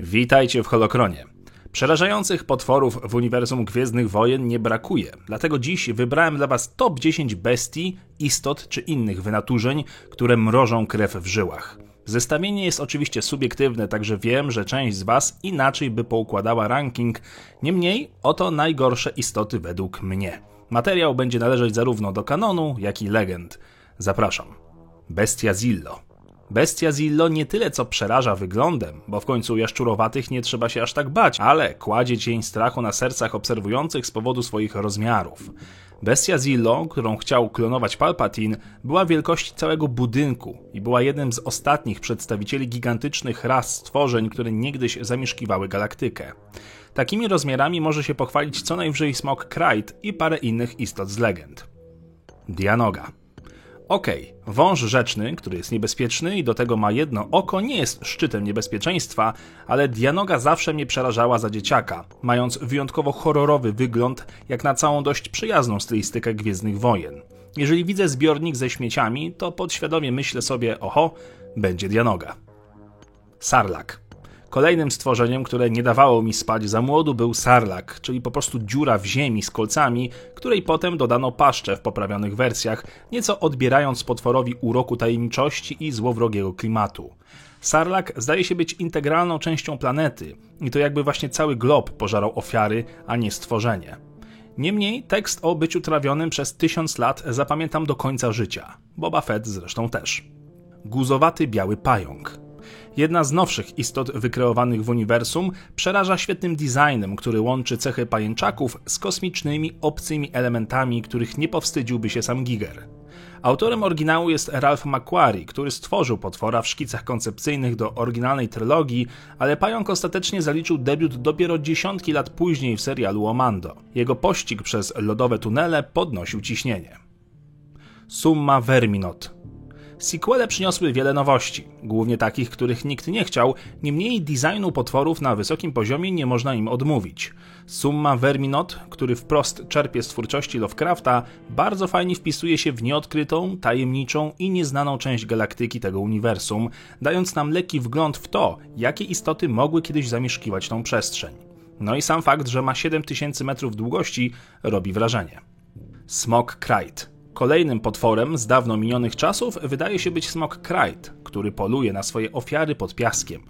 Witajcie w Holokronie. Przerażających potworów w uniwersum Gwiezdnych Wojen nie brakuje, dlatego dziś wybrałem dla Was top 10 bestii, istot czy innych wynaturzeń, które mrożą krew w żyłach. Zestawienie jest oczywiście subiektywne, także wiem, że część z Was inaczej by poukładała ranking, niemniej oto najgorsze istoty według mnie. Materiał będzie należeć zarówno do kanonu, jak i legend. Zapraszam. Bestia Zillo. Bestia Zillo nie tyle co przeraża wyglądem, bo w końcu jaszczurowatych nie trzeba się aż tak bać, ale kładzie cień strachu na sercach obserwujących z powodu swoich rozmiarów. Bestia Zillo, którą chciał klonować Palpatine, była wielkości całego budynku i była jednym z ostatnich przedstawicieli gigantycznych ras stworzeń, które niegdyś zamieszkiwały galaktykę. Takimi rozmiarami może się pochwalić co najwyżej Smok Krajt i parę innych istot z legend. Dianoga. Okej, okay, wąż rzeczny, który jest niebezpieczny i do tego ma jedno oko, nie jest szczytem niebezpieczeństwa, ale Dianoga zawsze mnie przerażała za dzieciaka, mając wyjątkowo horrorowy wygląd, jak na całą dość przyjazną stylistykę Gwiezdnych Wojen. Jeżeli widzę zbiornik ze śmieciami, to podświadomie myślę sobie, oho, będzie Dianoga. Sarlak. Kolejnym stworzeniem, które nie dawało mi spać za młodu był sarlak, czyli po prostu dziura w ziemi z kolcami, której potem dodano paszcze w poprawionych wersjach, nieco odbierając potworowi uroku tajemniczości i złowrogiego klimatu. Sarlak zdaje się być integralną częścią planety i to jakby właśnie cały glob pożarał ofiary, a nie stworzenie. Niemniej tekst o byciu trawionym przez tysiąc lat zapamiętam do końca życia. Boba Fett zresztą też. Guzowaty biały pająk. Jedna z nowszych istot wykreowanych w uniwersum przeraża świetnym designem, który łączy cechy pajęczaków z kosmicznymi, obcymi elementami, których nie powstydziłby się sam Giger. Autorem oryginału jest Ralph McQuarrie, który stworzył potwora w szkicach koncepcyjnych do oryginalnej trylogii, ale pająk ostatecznie zaliczył debiut dopiero dziesiątki lat później w serialu Omando. Jego pościg przez lodowe tunele podnosił ciśnienie. Summa Verminot Sequele przyniosły wiele nowości, głównie takich, których nikt nie chciał, niemniej designu potworów na wysokim poziomie nie można im odmówić. Summa Verminot, który wprost czerpie z twórczości Lovecrafta, bardzo fajnie wpisuje się w nieodkrytą, tajemniczą i nieznaną część galaktyki tego uniwersum, dając nam lekki wgląd w to, jakie istoty mogły kiedyś zamieszkiwać tą przestrzeń. No i sam fakt, że ma 7000 metrów długości robi wrażenie. Smok Krite Kolejnym potworem z dawno minionych czasów wydaje się być smok Krajt, który poluje na swoje ofiary pod piaskiem.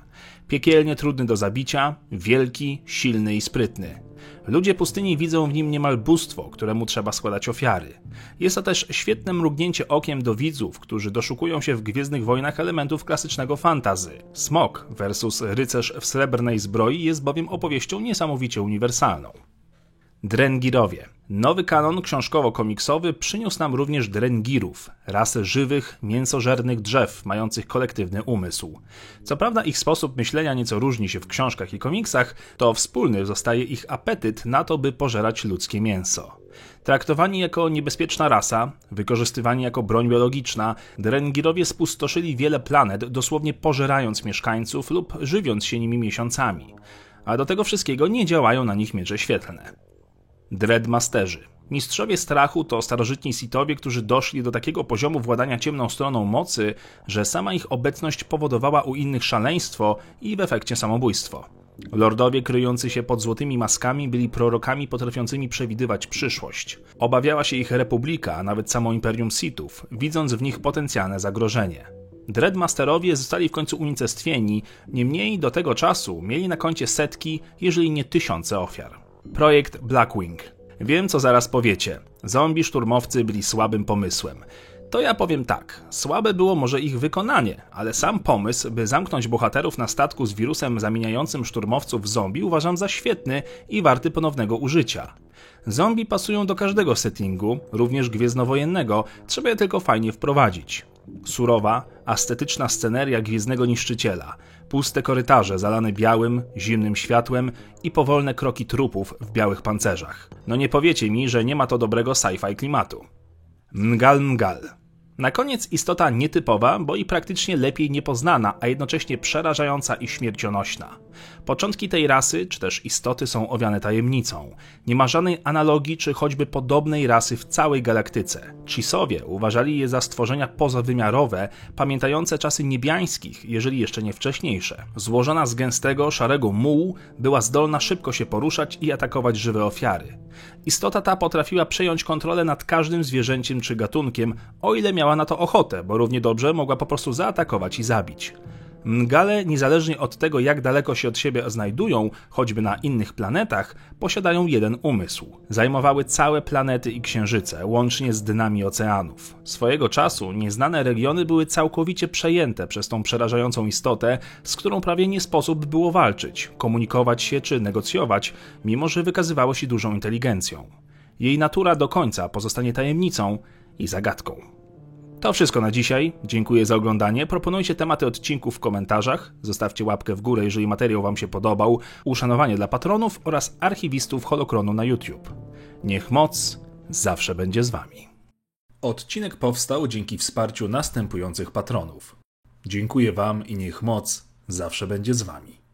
Piekielnie trudny do zabicia, wielki, silny i sprytny. Ludzie pustyni widzą w nim niemal bóstwo, któremu trzeba składać ofiary. Jest to też świetne mrugnięcie okiem do widzów, którzy doszukują się w Gwiezdnych Wojnach elementów klasycznego fantazy. Smok versus rycerz w srebrnej zbroi jest bowiem opowieścią niesamowicie uniwersalną. Drengirowie. Nowy kanon książkowo-komiksowy przyniósł nam również drengirów, rasę żywych, mięsożernych drzew mających kolektywny umysł. Co prawda ich sposób myślenia nieco różni się w książkach i komiksach, to wspólny zostaje ich apetyt na to, by pożerać ludzkie mięso. Traktowani jako niebezpieczna rasa, wykorzystywani jako broń biologiczna, drengirowie spustoszyli wiele planet, dosłownie pożerając mieszkańców lub żywiąc się nimi miesiącami. A do tego wszystkiego nie działają na nich miecze świetlne. Dreadmasterzy. Mistrzowie strachu to starożytni sitowie, którzy doszli do takiego poziomu władania ciemną stroną mocy, że sama ich obecność powodowała u innych szaleństwo i w efekcie samobójstwo. Lordowie kryjący się pod złotymi maskami byli prorokami potrafiącymi przewidywać przyszłość. Obawiała się ich republika, a nawet samo imperium Sithów, widząc w nich potencjalne zagrożenie. Dreadmasterowie zostali w końcu unicestwieni, niemniej do tego czasu mieli na koncie setki, jeżeli nie tysiące ofiar. Projekt Blackwing. Wiem, co zaraz powiecie. Zombie szturmowcy byli słabym pomysłem. To ja powiem tak, słabe było może ich wykonanie, ale sam pomysł, by zamknąć bohaterów na statku z wirusem zamieniającym szturmowców w zombie uważam za świetny i warty ponownego użycia. Zombie pasują do każdego settingu, również gwiezdnowojennego, trzeba je tylko fajnie wprowadzić. Surowa, ascetyczna sceneria Gwiezdnego Niszczyciela, puste korytarze zalane białym, zimnym światłem i powolne kroki trupów w białych pancerzach. No nie powiecie mi, że nie ma to dobrego sci-fi klimatu. Mgal Mgal. Na koniec istota nietypowa, bo i praktycznie lepiej niepoznana, a jednocześnie przerażająca i śmiercionośna. Początki tej rasy, czy też istoty są owiane tajemnicą. Nie ma żadnej analogii, czy choćby podobnej rasy w całej galaktyce. Chisowie uważali je za stworzenia pozawymiarowe, pamiętające czasy niebiańskich, jeżeli jeszcze nie wcześniejsze. Złożona z gęstego, szarego mułu, była zdolna szybko się poruszać i atakować żywe ofiary. Istota ta potrafiła przejąć kontrolę nad każdym zwierzęciem czy gatunkiem, o ile miała na to ochotę, bo równie dobrze mogła po prostu zaatakować i zabić. Mgale, niezależnie od tego, jak daleko się od siebie znajdują, choćby na innych planetach, posiadają jeden umysł. Zajmowały całe planety i księżyce, łącznie z dnami oceanów. Swojego czasu nieznane regiony były całkowicie przejęte przez tą przerażającą istotę, z którą prawie nie sposób było walczyć, komunikować się czy negocjować, mimo że wykazywało się dużą inteligencją. Jej natura do końca pozostanie tajemnicą i zagadką. To wszystko na dzisiaj. Dziękuję za oglądanie. Proponujcie tematy odcinków w komentarzach. Zostawcie łapkę w górę, jeżeli materiał Wam się podobał. Uszanowanie dla patronów oraz archiwistów Holokronu na YouTube. Niech moc zawsze będzie z Wami. Odcinek powstał dzięki wsparciu następujących patronów. Dziękuję Wam i niech moc zawsze będzie z Wami.